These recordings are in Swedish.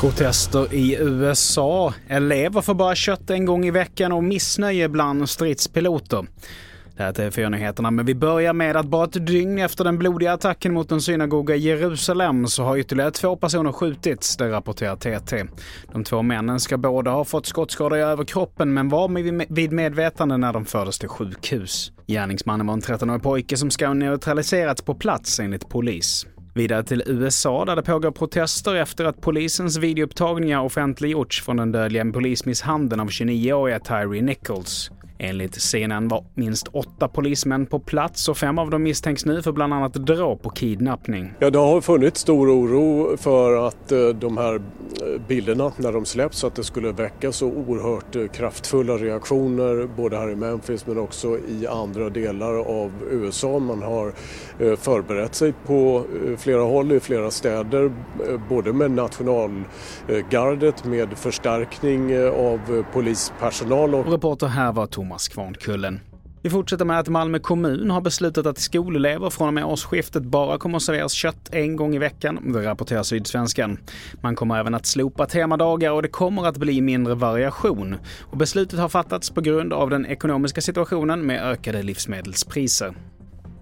Protester i USA, elever får bara kött en gång i veckan och missnöje bland stridspiloter. Eh, det här är TV4-nyheterna, men vi börjar med att bara ett dygn efter den blodiga attacken mot en synagoga i Jerusalem så har ytterligare två personer skjutits, det rapporterar TT. De två männen ska båda ha fått skottskador i överkroppen men var vid medvetande när de fördes till sjukhus. Gärningsmannen var en 13-årig pojke som ska ha neutraliserats på plats enligt polis. Vidare till USA där det pågår protester efter att polisens videoupptagningar offentliggjorts från den dödliga polismisshandeln av 29-åriga Tyree Nichols. Enligt CNN var minst åtta polismän på plats och fem av dem misstänks nu för bland annat dråp och kidnappning. Ja, det har funnits stor oro för att eh, de här eh, bilderna när de släpps att det skulle väcka så oerhört eh, kraftfulla reaktioner både här i Memphis men också i andra delar av USA. Man har förberett sig på flera håll i flera städer både med nationalgardet med förstärkning av polispersonal. Och reporter här var Thomas Thomas Kvarnkullen. Vi fortsätter med att Malmö kommun har beslutat att skolelever från och med årsskiftet bara kommer att serveras kött en gång i veckan. Det rapporterar Sydsvenskan. Man kommer även att slopa temadagar och det kommer att bli mindre variation. Och beslutet har fattats på grund av den ekonomiska situationen med ökade livsmedelspriser.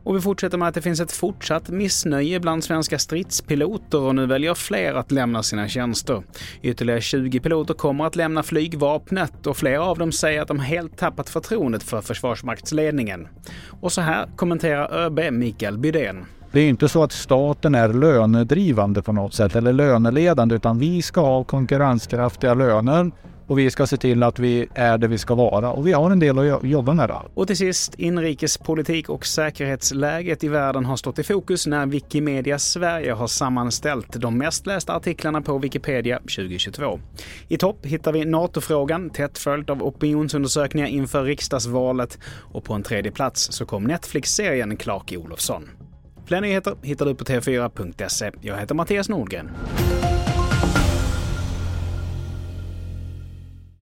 Och vi fortsätter med att det finns ett fortsatt missnöje bland svenska stridspiloter och nu väljer fler att lämna sina tjänster. Ytterligare 20 piloter kommer att lämna flygvapnet och flera av dem säger att de helt tappat förtroendet för Försvarsmaktsledningen. Och så här kommenterar ÖB Mikael Bydén. Det är inte så att staten är lönedrivande på något sätt eller löneledande utan vi ska ha konkurrenskraftiga löner och vi ska se till att vi är det vi ska vara och vi har en del att jobba med där. Och till sist, inrikespolitik och säkerhetsläget i världen har stått i fokus när Wikimedia Sverige har sammanställt de mest lästa artiklarna på Wikipedia 2022. I topp hittar vi NATO-frågan, tätt följt av opinionsundersökningar inför riksdagsvalet och på en tredje plats så kom Netflix-serien Clark Olofsson. Fler nyheter hittar du på tv4.se. Jag heter Mattias Nordgren.